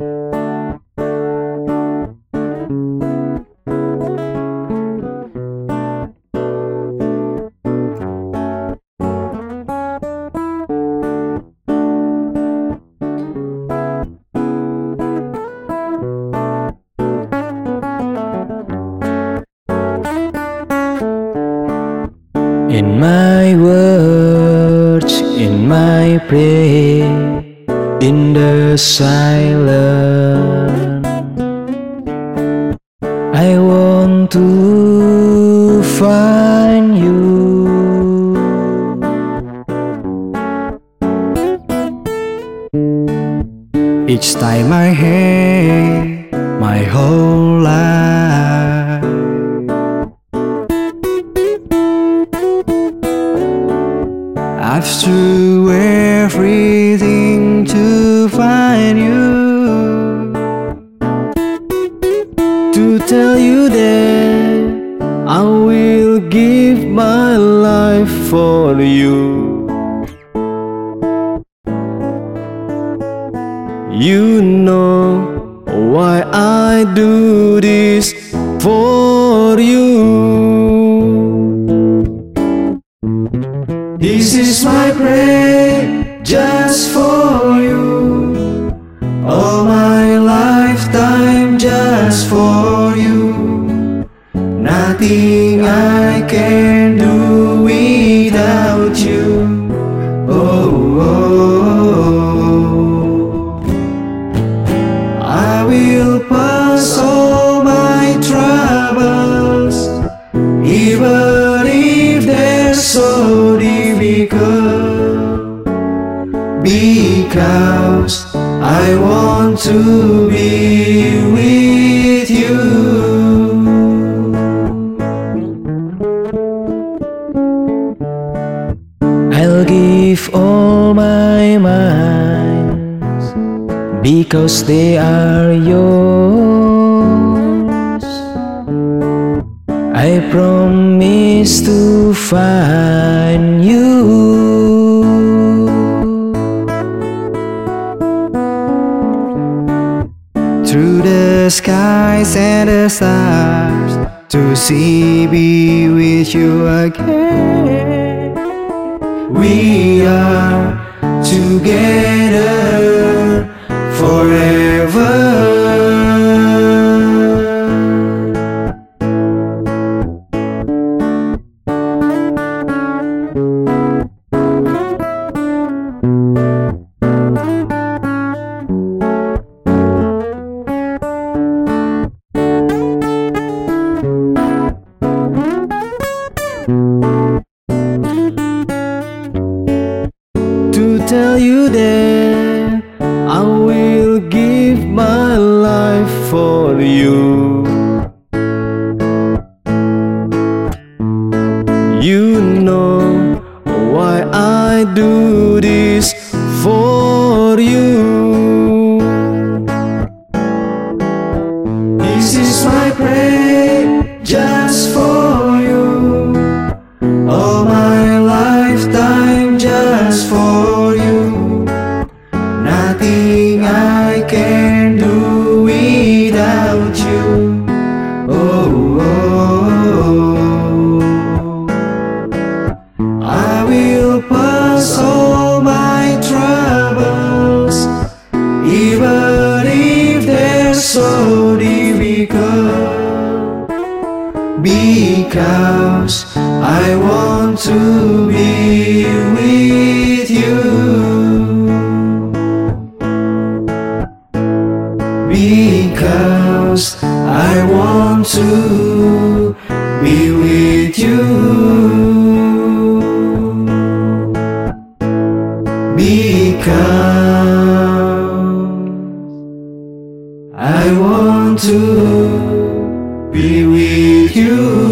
In my words, in my prayer, in the silence, I want to find you. Each time I hear my whole life. I've through everything to find you. To tell you that I will give my life for you. You know why I do this for you. This is my prayer just for just for you. Nothing I can do without you. Oh, oh, oh. oh. Want to be with you. I'll give all my minds because they are yours. I promise to find you. Through the skies and the stars to see be with you again. We are together You know why I do this for you. This is my prayer just for you. All my lifetime just for Because I want to be with you. Because I want to be with you. Because I want to be with you.